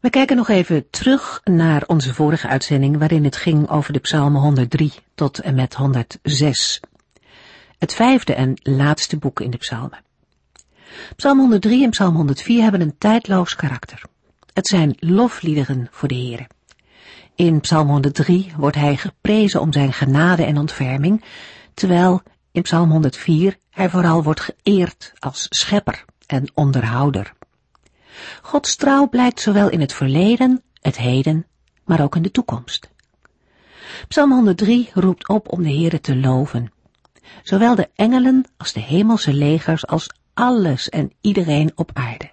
We kijken nog even terug naar onze vorige uitzending waarin het ging over de psalmen 103 tot en met 106. Het vijfde en laatste boek in de psalmen. Psalm 103 en psalm 104 hebben een tijdloos karakter. Het zijn lofliederen voor de Heere. In psalm 103 wordt hij geprezen om zijn genade en ontferming, terwijl in psalm 104 hij vooral wordt geëerd als schepper en onderhouder. Gods trouw blijkt zowel in het verleden, het heden, maar ook in de toekomst. Psalm 103 roept op om de Heere te loven. Zowel de engelen als de hemelse legers als alles en iedereen op aarde.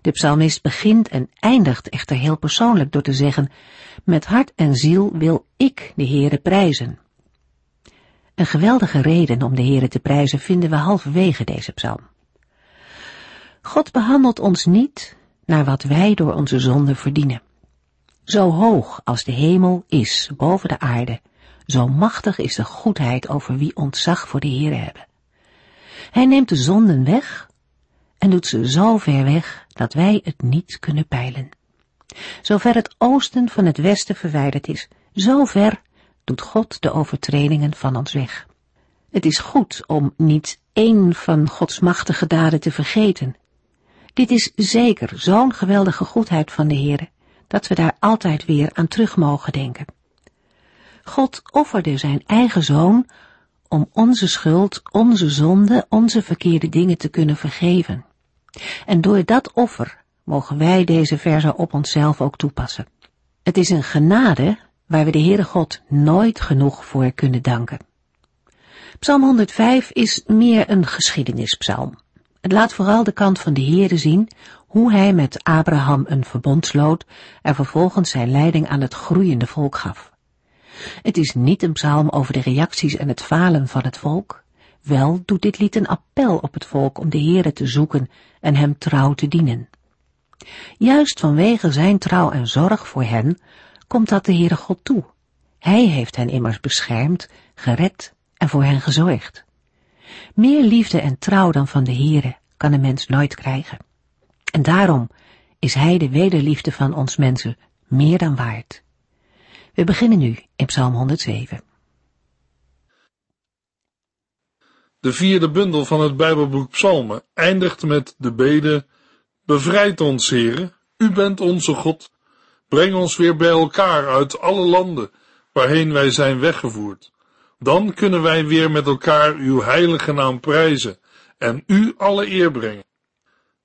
De psalmist begint en eindigt echter heel persoonlijk door te zeggen, met hart en ziel wil ik de Heere prijzen. Een geweldige reden om de Heere te prijzen vinden we halverwege deze psalm. God behandelt ons niet naar wat wij door onze zonde verdienen. Zo hoog als de hemel is boven de aarde, zo machtig is de goedheid over wie ontzag voor de Heere hebben. Hij neemt de zonden weg en doet ze zo ver weg dat wij het niet kunnen peilen. Zover het oosten van het westen verwijderd is, zo ver doet God de overtredingen van ons weg. Het is goed om niet één van Gods machtige daden te vergeten. Dit is zeker zo'n geweldige goedheid van de Heere, dat we daar altijd weer aan terug mogen denken. God offerde zijn eigen zoon om onze schuld, onze zonde, onze verkeerde dingen te kunnen vergeven. En door dat offer mogen wij deze verse op onszelf ook toepassen. Het is een genade waar we de Heere God nooit genoeg voor kunnen danken. Psalm 105 is meer een geschiedenispsalm. Het laat vooral de kant van de Heere zien, hoe hij met Abraham een verbond sloot en vervolgens zijn leiding aan het groeiende volk gaf. Het is niet een psalm over de reacties en het falen van het volk. Wel doet dit lied een appel op het volk om de Heere te zoeken en hem trouw te dienen. Juist vanwege zijn trouw en zorg voor hen komt dat de Heere God toe. Hij heeft hen immers beschermd, gered en voor hen gezorgd. Meer liefde en trouw dan van de Heere kan een mens nooit krijgen. En daarom is Hij de wederliefde van ons mensen meer dan waard. We beginnen nu in Psalm 107. De vierde bundel van het Bijbelboek Psalmen eindigt met de bede Bevrijd ons, Heere, U bent onze God. Breng ons weer bij elkaar uit alle landen waarheen wij zijn weggevoerd. Dan kunnen wij weer met elkaar uw heilige naam prijzen en u alle eer brengen.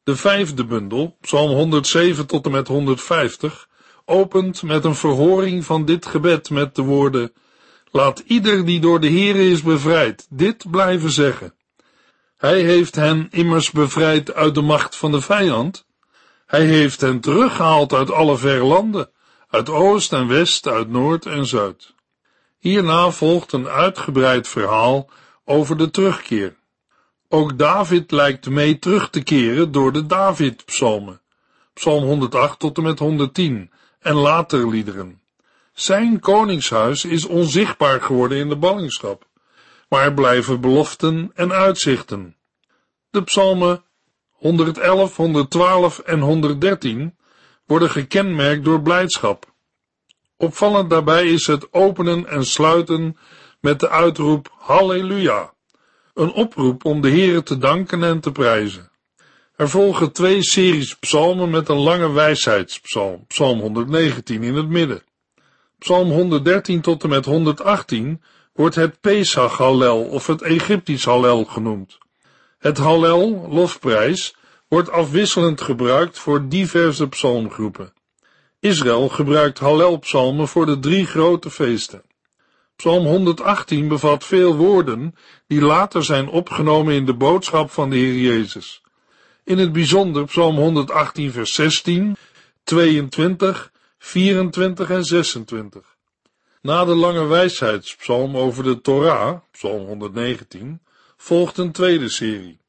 De vijfde bundel, Psalm 107 tot en met 150, opent met een verhoring van dit gebed met de woorden Laat ieder die door de Heere is bevrijd, dit blijven zeggen. Hij heeft hen immers bevrijd uit de macht van de vijand. Hij heeft hen teruggehaald uit alle verre landen, uit oost en west, uit noord en zuid. Hierna volgt een uitgebreid verhaal over de terugkeer. Ook David lijkt mee terug te keren door de David-psalmen, psalm 108 tot en met 110 en later liederen. Zijn koningshuis is onzichtbaar geworden in de ballingschap, maar blijven beloften en uitzichten. De psalmen 111, 112 en 113 worden gekenmerkt door blijdschap. Opvallend daarbij is het openen en sluiten met de uitroep Halleluja, een oproep om de Heere te danken en te prijzen. Er volgen twee series psalmen met een lange wijsheidspsalm, psalm 119 in het midden. Psalm 113 tot en met 118 wordt het Pesach Hallel of het Egyptisch Hallel genoemd. Het Hallel, lofprijs, wordt afwisselend gebruikt voor diverse psalmgroepen. Israël gebruikt Hallelpsalmen voor de drie grote feesten. Psalm 118 bevat veel woorden die later zijn opgenomen in de boodschap van de Heer Jezus. In het bijzonder Psalm 118 vers 16, 22, 24 en 26. Na de lange wijsheidspsalm over de Torah, psalm 119, volgt een tweede serie,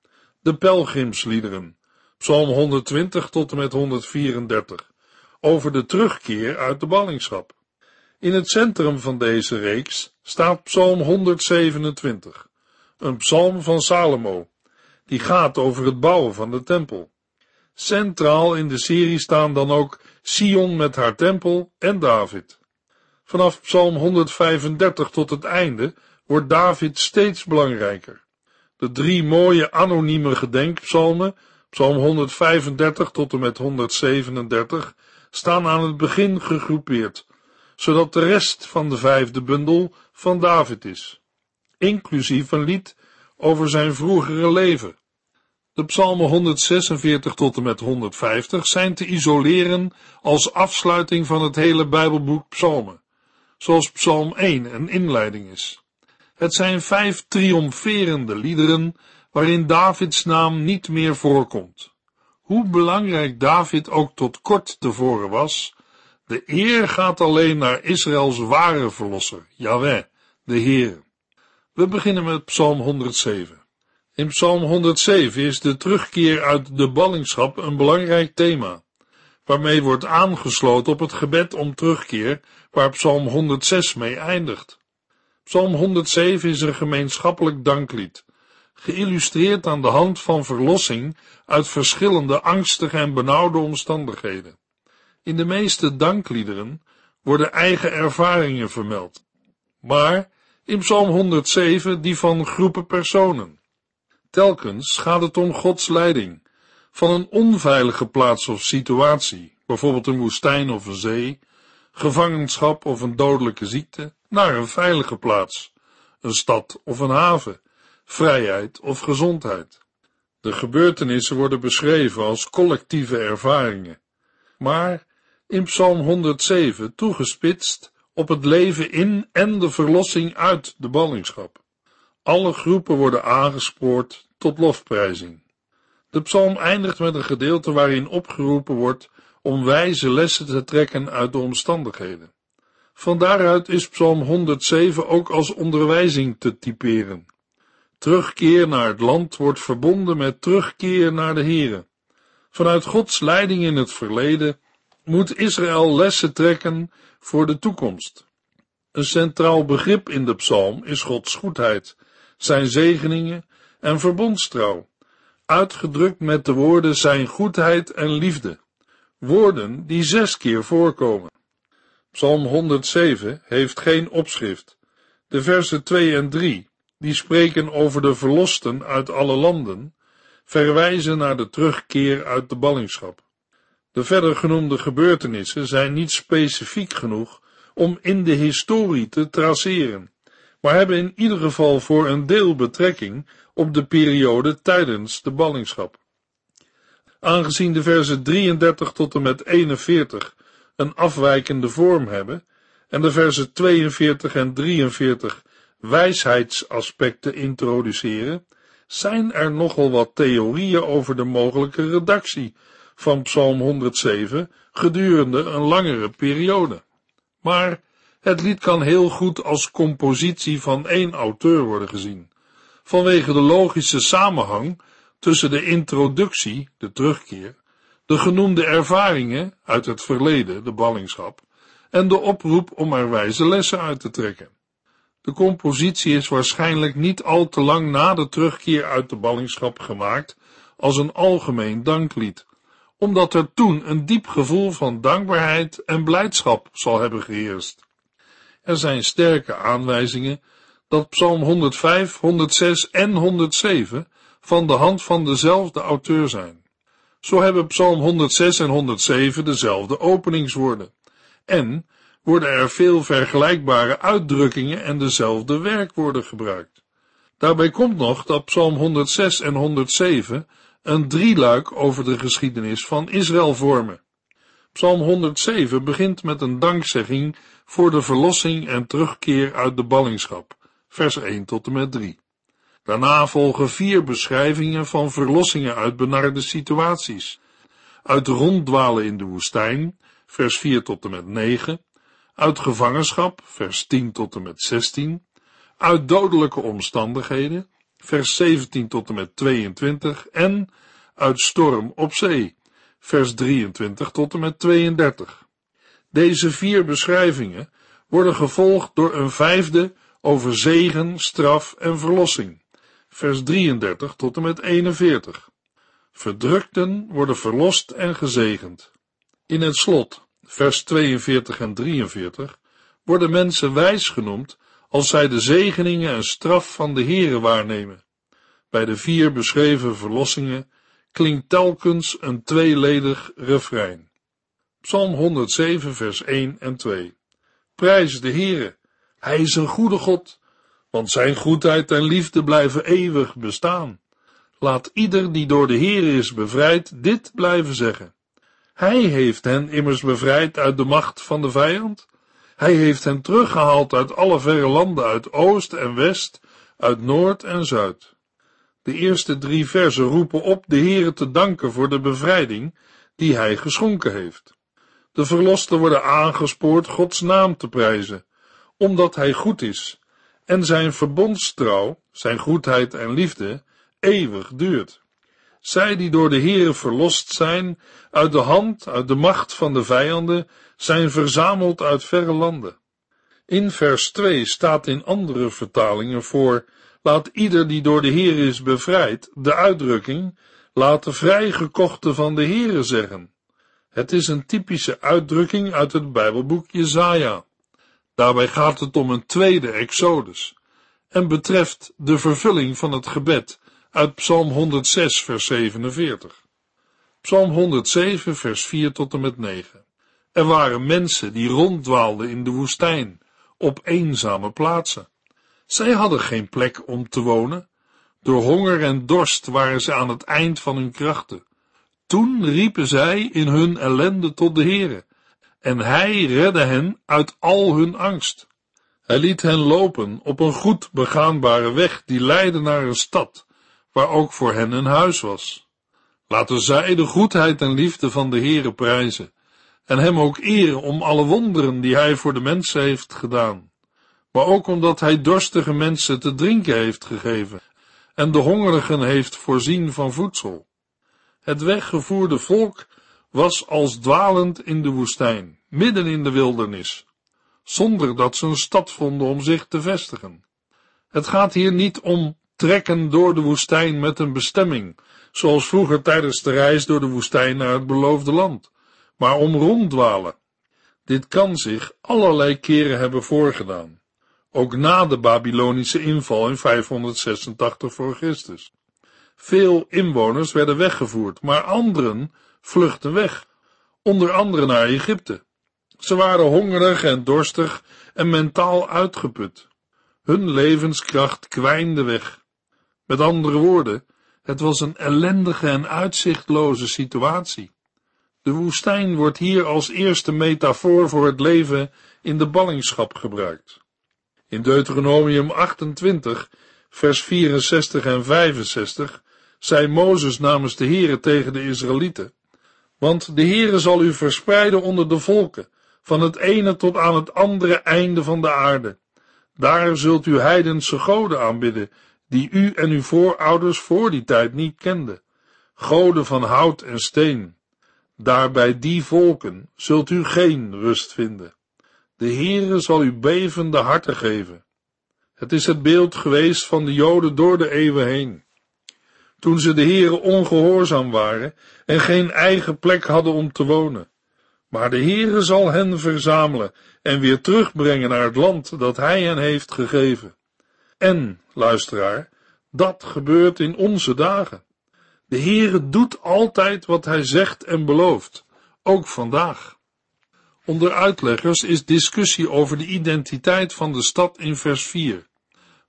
de pelgrimsliederen, psalm 120 tot en met 134, over de terugkeer uit de ballingschap. In het centrum van deze reeks staat psalm 127, een psalm van Salomo, die gaat over het bouwen van de tempel. Centraal in de serie staan dan ook Sion met haar tempel en David. Vanaf Psalm 135 tot het einde wordt David steeds belangrijker. De drie mooie anonieme gedenkpsalmen, Psalm 135 tot en met 137, staan aan het begin gegroepeerd, zodat de rest van de vijfde bundel van David is, inclusief een lied over zijn vroegere leven. De psalmen 146 tot en met 150 zijn te isoleren als afsluiting van het hele Bijbelboek Psalmen, zoals Psalm 1 een inleiding is. Het zijn vijf triomferende liederen waarin Davids naam niet meer voorkomt. Hoe belangrijk David ook tot kort tevoren was, de eer gaat alleen naar Israëls ware verlosser, Yahweh, de Heer. We beginnen met Psalm 107. In Psalm 107 is de terugkeer uit de ballingschap een belangrijk thema, waarmee wordt aangesloten op het gebed om terugkeer, waar Psalm 106 mee eindigt. Psalm 107 is een gemeenschappelijk danklied, geïllustreerd aan de hand van verlossing uit verschillende angstige en benauwde omstandigheden. In de meeste dankliederen worden eigen ervaringen vermeld, maar in Psalm 107 die van groepen personen. Telkens gaat het om Gods leiding, van een onveilige plaats of situatie, bijvoorbeeld een woestijn of een zee, gevangenschap of een dodelijke ziekte, naar een veilige plaats, een stad of een haven, vrijheid of gezondheid. De gebeurtenissen worden beschreven als collectieve ervaringen, maar in Psalm 107 toegespitst op het leven in en de verlossing uit de ballingschap. Alle groepen worden aangespoord tot lofprijzing. De psalm eindigt met een gedeelte waarin opgeroepen wordt om wijze lessen te trekken uit de omstandigheden. Van daaruit is psalm 107 ook als onderwijzing te typeren. Terugkeer naar het land wordt verbonden met terugkeer naar de Here. Vanuit Gods leiding in het verleden moet Israël lessen trekken voor de toekomst. Een centraal begrip in de psalm is Gods goedheid, zijn zegeningen en verbondstrouw, uitgedrukt met de woorden zijn goedheid en liefde, woorden die zes keer voorkomen. Psalm 107 heeft geen opschrift. De versen 2 en 3, die spreken over de verlosten uit alle landen, verwijzen naar de terugkeer uit de ballingschap. De verder genoemde gebeurtenissen zijn niet specifiek genoeg om in de historie te traceren, maar hebben in ieder geval voor een deel betrekking op de periode tijdens de ballingschap. Aangezien de versen 33 tot en met 41 een afwijkende vorm hebben en de versen 42 en 43 wijsheidsaspecten introduceren, zijn er nogal wat theorieën over de mogelijke redactie van Psalm 107 gedurende een langere periode. Maar het lied kan heel goed als compositie van één auteur worden gezien, vanwege de logische samenhang tussen de introductie, de terugkeer, de genoemde ervaringen uit het verleden, de ballingschap, en de oproep om er wijze lessen uit te trekken. De compositie is waarschijnlijk niet al te lang na de terugkeer uit de ballingschap gemaakt als een algemeen danklied, omdat er toen een diep gevoel van dankbaarheid en blijdschap zal hebben geheerst. Er zijn sterke aanwijzingen dat Psalm 105, 106 en 107 van de hand van dezelfde auteur zijn. Zo hebben Psalm 106 en 107 dezelfde openingswoorden. En worden er veel vergelijkbare uitdrukkingen en dezelfde werkwoorden gebruikt. Daarbij komt nog dat Psalm 106 en 107 een drieluik over de geschiedenis van Israël vormen. Psalm 107 begint met een dankzegging voor de verlossing en terugkeer uit de ballingschap, vers 1 tot en met 3. Daarna volgen vier beschrijvingen van verlossingen uit benarde situaties. Uit ronddwalen in de woestijn, vers 4 tot en met 9, uit gevangenschap, vers 10 tot en met 16, uit dodelijke omstandigheden, vers 17 tot en met 22, en uit storm op zee, vers 23 tot en met 32. Deze vier beschrijvingen worden gevolgd door een vijfde over zegen, straf en verlossing, vers 33 tot en met 41. Verdrukten worden verlost en gezegend. In het slot, vers 42 en 43, worden mensen wijs genoemd als zij de zegeningen en straf van de Heere waarnemen. Bij de vier beschreven verlossingen klinkt telkens een tweeledig refrein. Psalm 107 vers 1 en 2. Prijs de Heere, Hij is een goede God, want zijn goedheid en liefde blijven eeuwig bestaan. Laat ieder die door de Heere is bevrijd dit blijven zeggen. Hij heeft hen immers bevrijd uit de macht van de vijand. Hij heeft hen teruggehaald uit alle verre landen, uit oost en west, uit noord en zuid. De eerste drie versen roepen op de Heere te danken voor de bevrijding die hij geschonken heeft. De verlosten worden aangespoord Gods naam te prijzen, omdat hij goed is en zijn verbondstrouw, zijn goedheid en liefde eeuwig duurt. Zij die door de Heere verlost zijn, uit de hand, uit de macht van de vijanden, zijn verzameld uit verre landen. In vers 2 staat in andere vertalingen voor, laat ieder die door de Heere is bevrijd, de uitdrukking, laat de vrijgekochte van de Heere zeggen. Het is een typische uitdrukking uit het Bijbelboek Jezaja. Daarbij gaat het om een tweede Exodus en betreft de vervulling van het gebed uit Psalm 106, vers 47. Psalm 107, vers 4 tot en met 9. Er waren mensen die ronddwaalden in de woestijn, op eenzame plaatsen. Zij hadden geen plek om te wonen. Door honger en dorst waren ze aan het eind van hun krachten. Toen riepen zij in hun ellende tot de Heere, en hij redde hen uit al hun angst. Hij liet hen lopen op een goed begaanbare weg die leidde naar een stad, waar ook voor hen een huis was. Laten zij de goedheid en liefde van de Heere prijzen, en hem ook eren om alle wonderen die hij voor de mensen heeft gedaan, maar ook omdat hij dorstige mensen te drinken heeft gegeven en de hongerigen heeft voorzien van voedsel. Het weggevoerde volk was als dwalend in de woestijn, midden in de wildernis, zonder dat ze een stad vonden om zich te vestigen. Het gaat hier niet om trekken door de woestijn met een bestemming, zoals vroeger tijdens de reis door de woestijn naar het beloofde land, maar om ronddwalen. Dit kan zich allerlei keren hebben voorgedaan, ook na de Babylonische inval in 586 voor Christus. Veel inwoners werden weggevoerd, maar anderen vluchtten weg, onder andere naar Egypte. Ze waren hongerig en dorstig en mentaal uitgeput. Hun levenskracht kwijnde weg. Met andere woorden, het was een ellendige en uitzichtloze situatie. De woestijn wordt hier als eerste metafoor voor het leven in de ballingschap gebruikt. In Deuteronomium 28, vers 64 en 65 zei Mozes namens de Heere tegen de Israëlieten, want de Heere zal u verspreiden onder de volken, van het ene tot aan het andere einde van de aarde. Daar zult u heidense goden aanbidden, die u en uw voorouders voor die tijd niet kenden, goden van hout en steen. Daar bij die volken zult u geen rust vinden. De Heere zal u bevende harten geven. Het is het beeld geweest van de Joden door de eeuwen heen. Toen ze de Heere ongehoorzaam waren en geen eigen plek hadden om te wonen. Maar de Heere zal hen verzamelen en weer terugbrengen naar het land dat Hij hen heeft gegeven. En, luisteraar, dat gebeurt in onze dagen. De Heere doet altijd wat hij zegt en belooft, ook vandaag. Onder uitleggers is discussie over de identiteit van de stad in vers 4.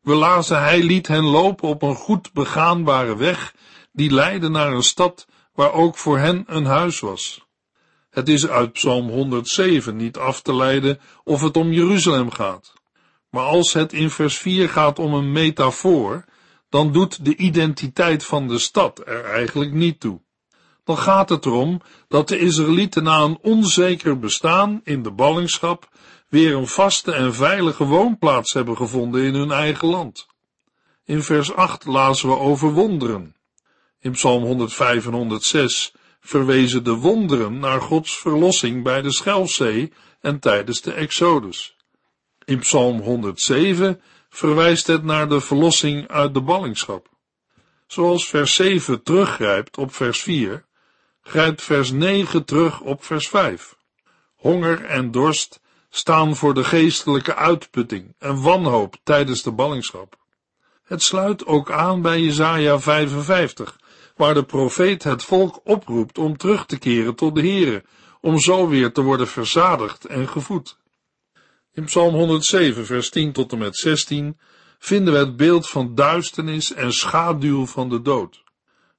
We lazen hij liet hen lopen op een goed begaanbare weg die leidde naar een stad waar ook voor hen een huis was. Het is uit Psalm 107 niet af te leiden of het om Jeruzalem gaat. Maar als het in vers 4 gaat om een metafoor, dan doet de identiteit van de stad er eigenlijk niet toe. Dan gaat het erom dat de Israëlieten na een onzeker bestaan in de ballingschap weer een vaste en veilige woonplaats hebben gevonden in hun eigen land. In vers 8 lazen we over wonderen. In Psalm 105 en 106 verwezen de wonderen naar Gods verlossing bij de Schelfzee en tijdens de Exodus. In Psalm 107 verwijst het naar de verlossing uit de ballingschap. Zoals vers 7 teruggrijpt op vers 4, grijpt vers 9 terug op vers 5. Honger en dorst staan voor de geestelijke uitputting en wanhoop tijdens de ballingschap. Het sluit ook aan bij Jesaja 55, waar de profeet het volk oproept om terug te keren tot de Here, om zo weer te worden verzadigd en gevoed. In Psalm 107, vers 10 tot en met 16 vinden we het beeld van duisternis en schaduw van de dood.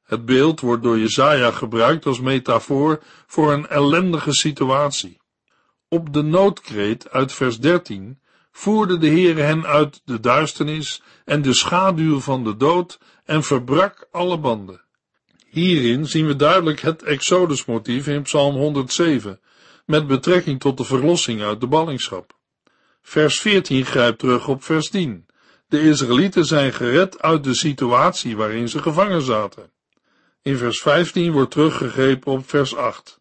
Het beeld wordt door Jezaja gebruikt als metafoor voor een ellendige situatie. Op de noodkreet uit vers 13 voerde de Heere hen uit de duisternis en de schaduw van de dood en verbrak alle banden. Hierin zien we duidelijk het Exodusmotief in Psalm 107, met betrekking tot de verlossing uit de ballingschap. Vers 14 grijpt terug op vers 10. De Israëlieten zijn gered uit de situatie waarin ze gevangen zaten. In vers 15 wordt teruggegrepen op vers 8.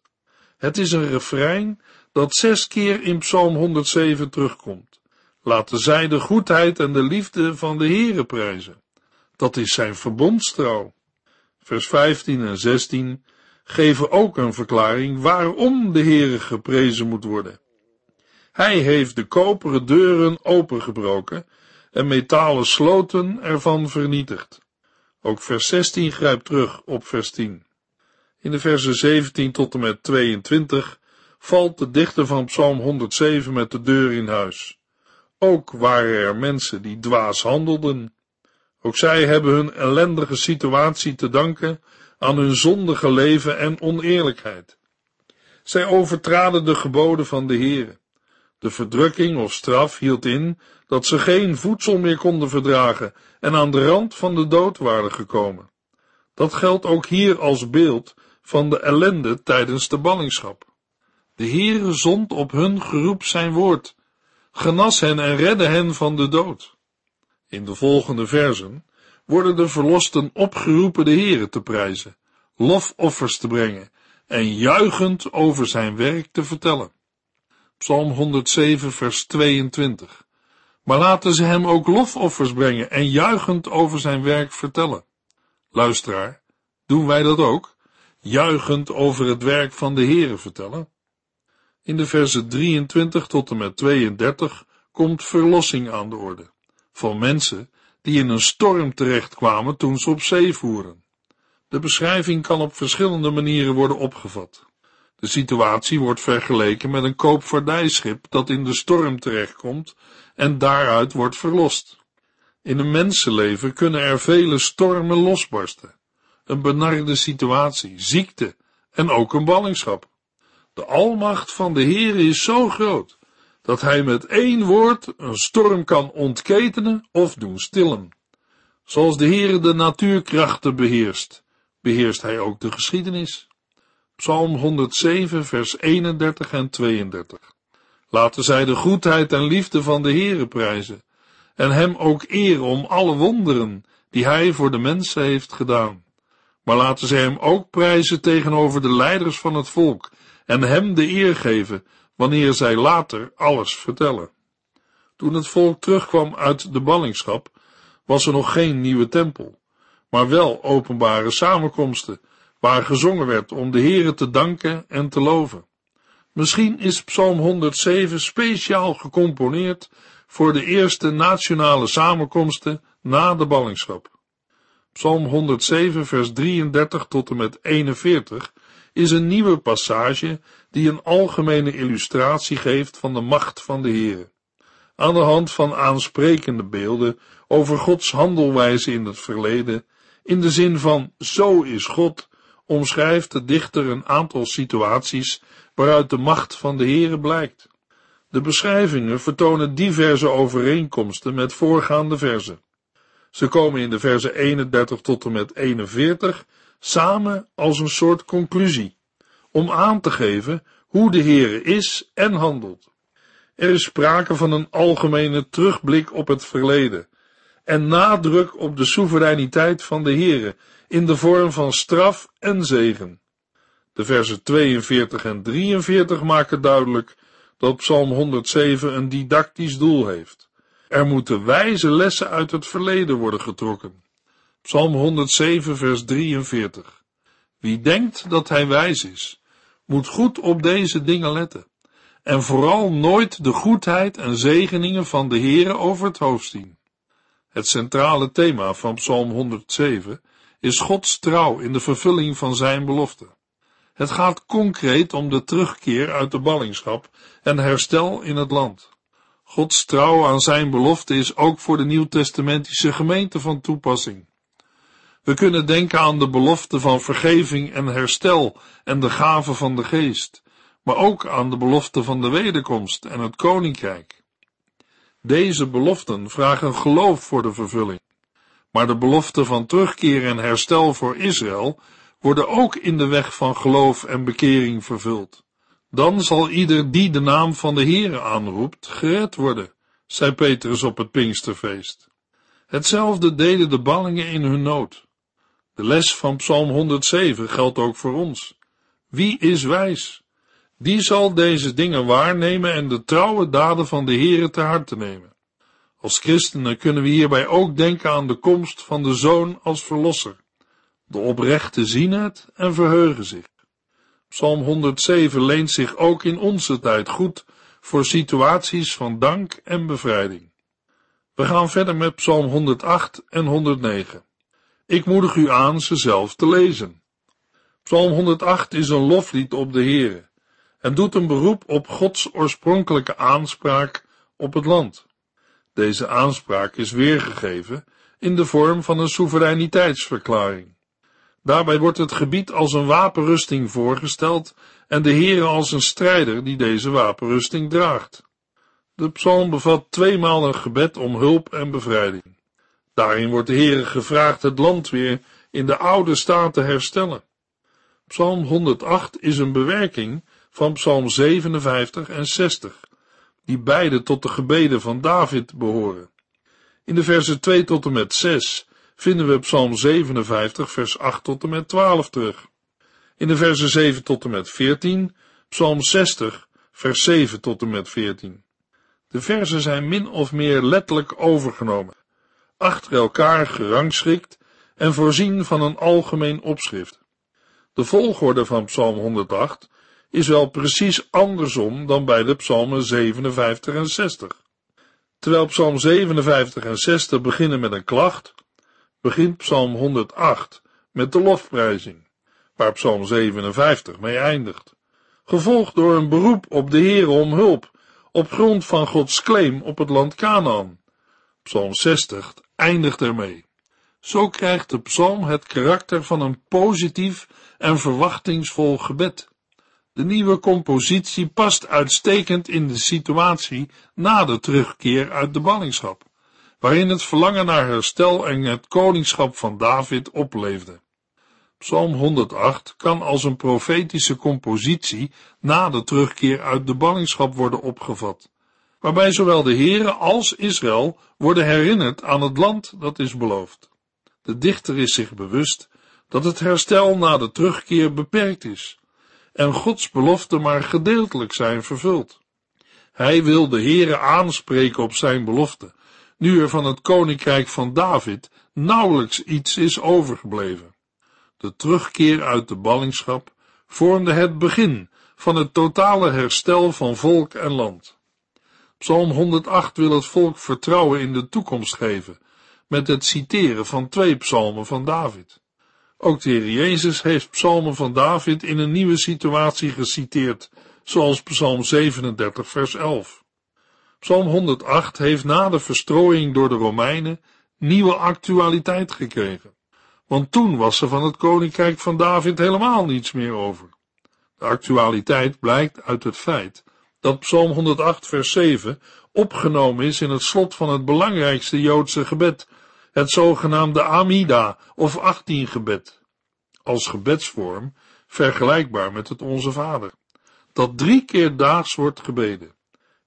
Het is een refrein dat zes keer in Psalm 107 terugkomt. Laten zij de goedheid en de liefde van de Heere prijzen. Dat is zijn verbondstrouw. Vers 15 en 16 geven ook een verklaring waarom de Heere geprezen moet worden. Hij heeft de koperen deuren opengebroken en metalen sloten ervan vernietigd. Ook vers 16 grijpt terug op vers 10. In de versen 17 tot en met 22 valt de dichter van Psalm 107 met de deur in huis. Ook waren er mensen die dwaas handelden. Ook zij hebben hun ellendige situatie te danken aan hun zondige leven en oneerlijkheid. Zij overtraden de geboden van de Heere. De verdrukking of straf hield in dat ze geen voedsel meer konden verdragen en aan de rand van de dood waren gekomen. Dat geldt ook hier als beeld van de ellende tijdens de ballingschap. De Heere zond op hun geroep zijn woord, genas hen en redde hen van de dood. In de volgende versen worden de verlosten opgeroepen de Heere te prijzen, lofoffers te brengen en juichend over zijn werk te vertellen. Psalm 107 vers 22. Maar laten ze hem ook lofoffers brengen en juichend over zijn werk vertellen. Luisteraar, doen wij dat ook? Juichend over het werk van de Heere vertellen? In de versen 23 tot en met 32 komt verlossing aan de orde. Van mensen die in een storm terechtkwamen toen ze op zee voeren. De beschrijving kan op verschillende manieren worden opgevat. De situatie wordt vergeleken met een koopvaardijschip dat in de storm terechtkomt en daaruit wordt verlost. In een mensenleven kunnen er vele stormen losbarsten. Een benarde situatie, ziekte en ook een ballingschap. De almacht van de Heer is zo groot dat hij met één woord een storm kan ontketenen of doen stillen. Zoals de Heer de natuurkrachten beheerst, beheerst hij ook de geschiedenis. Psalm 107, vers 31 en 32. Laten zij de goedheid en liefde van de Heere prijzen en hem ook eren om alle wonderen die hij voor de mensen heeft gedaan. Maar laten zij hem ook prijzen tegenover de leiders van het volk en hem de eer geven wanneer zij later alles vertellen. Toen het volk terugkwam uit de ballingschap, was er nog geen nieuwe tempel, maar wel openbare samenkomsten waar gezongen werd om de Heere te danken en te loven. Misschien is Psalm 107 speciaal gecomponeerd voor de eerste nationale samenkomsten na de ballingschap. Psalm 107 vers 33 tot en met 41 is een nieuwe passage die een algemene illustratie geeft van de macht van de Heere. Aan de hand van aansprekende beelden over Gods handelwijze in het verleden, in de zin van zo is God, omschrijft de dichter een aantal situaties waaruit de macht van de Heere blijkt. De beschrijvingen vertonen diverse overeenkomsten met voorgaande verzen. Ze komen in de versen 31 tot en met 41 samen als een soort conclusie, om aan te geven hoe de Heere is en handelt. Er is sprake van een algemene terugblik op het verleden en nadruk op de soevereiniteit van de Heere in de vorm van straf en zegen. De versen 42 en 43 maken duidelijk dat Psalm 107 een didactisch doel heeft. Er moeten wijze lessen uit het verleden worden getrokken. Psalm 107 vers 43. Wie denkt dat hij wijs is, moet goed op deze dingen letten en vooral nooit de goedheid en zegeningen van de Heere over het hoofd zien. Het centrale thema van Psalm 107 is Gods trouw in de vervulling van zijn belofte. Het gaat concreet om de terugkeer uit de ballingschap en herstel in het land. Gods trouw aan zijn belofte is ook voor de nieuwtestamentische gemeente van toepassing. We kunnen denken aan de belofte van vergeving en herstel en de gave van de geest, maar ook aan de belofte van de wederkomst en het koninkrijk. Deze beloften vragen geloof voor de vervulling, maar de belofte van terugkeer en herstel voor Israël worden ook in de weg van geloof en bekering vervuld. Dan zal ieder die de naam van de Heere aanroept, gered worden, zei Petrus op het Pinksterfeest. Hetzelfde deden de ballingen in hun nood. De les van Psalm 107 geldt ook voor ons. Wie is wijs? Die zal deze dingen waarnemen en de trouwe daden van de Heere te harte nemen. Als christenen kunnen we hierbij ook denken aan de komst van de Zoon als Verlosser. De oprechten zien het en verheugen zich. Psalm 107 leent zich ook in onze tijd goed voor situaties van dank en bevrijding. We gaan verder met Psalm 108 en 109. Ik moedig u aan ze zelf te lezen. Psalm 108 is een loflied op de Heere en doet een beroep op Gods oorspronkelijke aanspraak op het land. Deze aanspraak is weergegeven in de vorm van een soevereiniteitsverklaring. Daarbij wordt het gebied als een wapenrusting voorgesteld en de Heere als een strijder die deze wapenrusting draagt. De psalm bevat tweemaal een gebed om hulp en bevrijding. Daarin wordt de Heere gevraagd het land weer in de oude staat te herstellen. Psalm 108 is een bewerking van Psalm 57 en 60, die beide tot de gebeden van David behoren. In de versen 2 tot en met 6 vinden we Psalm 57, vers 8 tot en met 12 terug. In de versen 7 tot en met 14, Psalm 60, vers 7 tot en met 14. De versen zijn min of meer letterlijk overgenomen, achter elkaar gerangschikt en voorzien van een algemeen opschrift. De volgorde van Psalm 108 is wel precies andersom dan bij de Psalmen 57 en 60. Terwijl Psalm 57 en 60 beginnen met een klacht, begint Psalm 108 met de lofprijzing, waar Psalm 57 mee eindigt, gevolgd door een beroep op de Heer om hulp op grond van Gods claim op het land Canaan. Psalm 60 eindigt ermee. Zo krijgt de psalm het karakter van een positief en verwachtingsvol gebed. De nieuwe compositie past uitstekend in de situatie na de terugkeer uit de ballingschap waarin het verlangen naar herstel en het koningschap van David opleefde. Psalm 108 kan als een profetische compositie na de terugkeer uit de ballingschap worden opgevat, waarbij zowel de Heere als Israël worden herinnerd aan het land dat is beloofd. De dichter is zich bewust dat het herstel na de terugkeer beperkt is en Gods beloften maar gedeeltelijk zijn vervuld. Hij wil de Heere aanspreken op zijn belofte nu er van het koninkrijk van David nauwelijks iets is overgebleven. De terugkeer uit de ballingschap vormde het begin van het totale herstel van volk en land. Psalm 108 wil het volk vertrouwen in de toekomst geven, met het citeren van twee psalmen van David. Ook de Heer Jezus heeft psalmen van David in een nieuwe situatie geciteerd, zoals psalm 37 vers 11. Psalm 108 heeft na de verstrooiing door de Romeinen nieuwe actualiteit gekregen. Want toen was er van het koninkrijk van David helemaal niets meer over. De actualiteit blijkt uit het feit dat Psalm 108 vers 7 opgenomen is in het slot van het belangrijkste Joodse gebed, het zogenaamde Amida of 18 gebed, als gebedsvorm vergelijkbaar met het Onze Vader, dat drie keer daags wordt gebeden.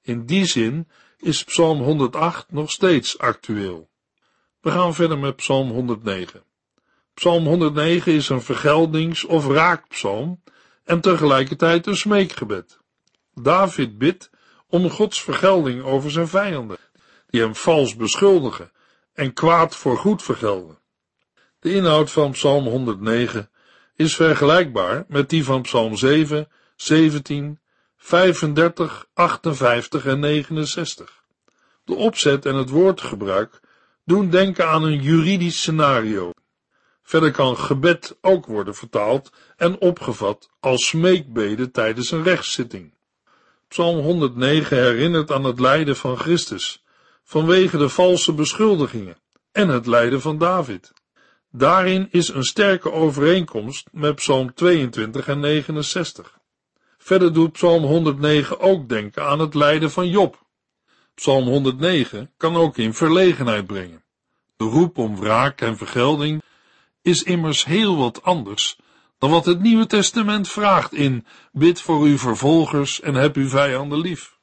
In die zin is Psalm 108 nog steeds actueel. We gaan verder met Psalm 109. Psalm 109 is een vergeldings- of raakpsalm en tegelijkertijd een smeekgebed. David bidt om Gods vergelding over zijn vijanden, die hem vals beschuldigen en kwaad voor goed vergelden. De inhoud van Psalm 109 is vergelijkbaar met die van Psalm 7, 17, 35, 58 en 69. De opzet en het woordgebruik doen denken aan een juridisch scenario. Verder kan gebed ook worden vertaald en opgevat als smeekbede tijdens een rechtszitting. Psalm 109 herinnert aan het lijden van Christus, vanwege de valse beschuldigingen en het lijden van David. Daarin is een sterke overeenkomst met Psalm 22 en 69. Verder doet Psalm 109 ook denken aan het lijden van Job. Psalm 109 kan ook in verlegenheid brengen. De roep om wraak en vergelding is immers heel wat anders dan wat het Nieuwe Testament vraagt in bid voor uw vervolgers en heb uw vijanden lief.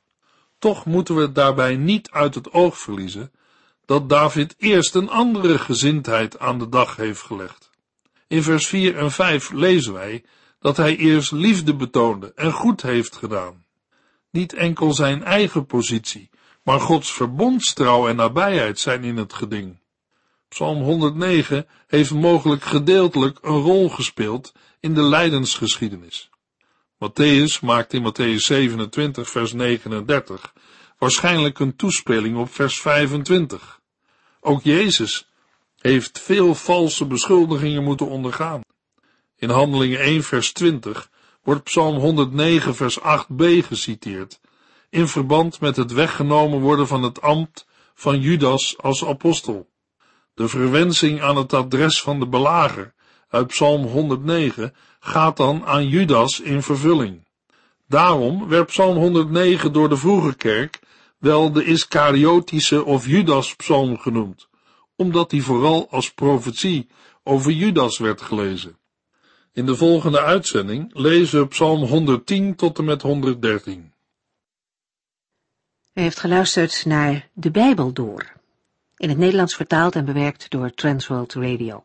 Toch moeten we daarbij niet uit het oog verliezen dat David eerst een andere gezindheid aan de dag heeft gelegd. In vers 4 en 5 lezen wij dat hij eerst liefde betoonde en goed heeft gedaan. Niet enkel zijn eigen positie, maar Gods verbondstrouw en nabijheid zijn in het geding. Psalm 109 heeft mogelijk gedeeltelijk een rol gespeeld in de lijdensgeschiedenis. Matthäus maakt in Matthäus 27 vers 39 waarschijnlijk een toespeling op vers 25. Ook Jezus heeft veel valse beschuldigingen moeten ondergaan. In Handelingen 1 vers 20 wordt Psalm 109 vers 8b geciteerd, in verband met het weggenomen worden van het ambt van Judas als apostel. De verwensing aan het adres van de belager uit Psalm 109 gaat dan aan Judas in vervulling. Daarom werd Psalm 109 door de vroege kerk wel de Iskariotische of Judas-psalm genoemd, omdat die vooral als profetie over Judas werd gelezen. In de volgende uitzending lezen we Psalm 110 tot en met 113. U heeft geluisterd naar De Bijbel Door, in het Nederlands vertaald en bewerkt door Transworld Radio.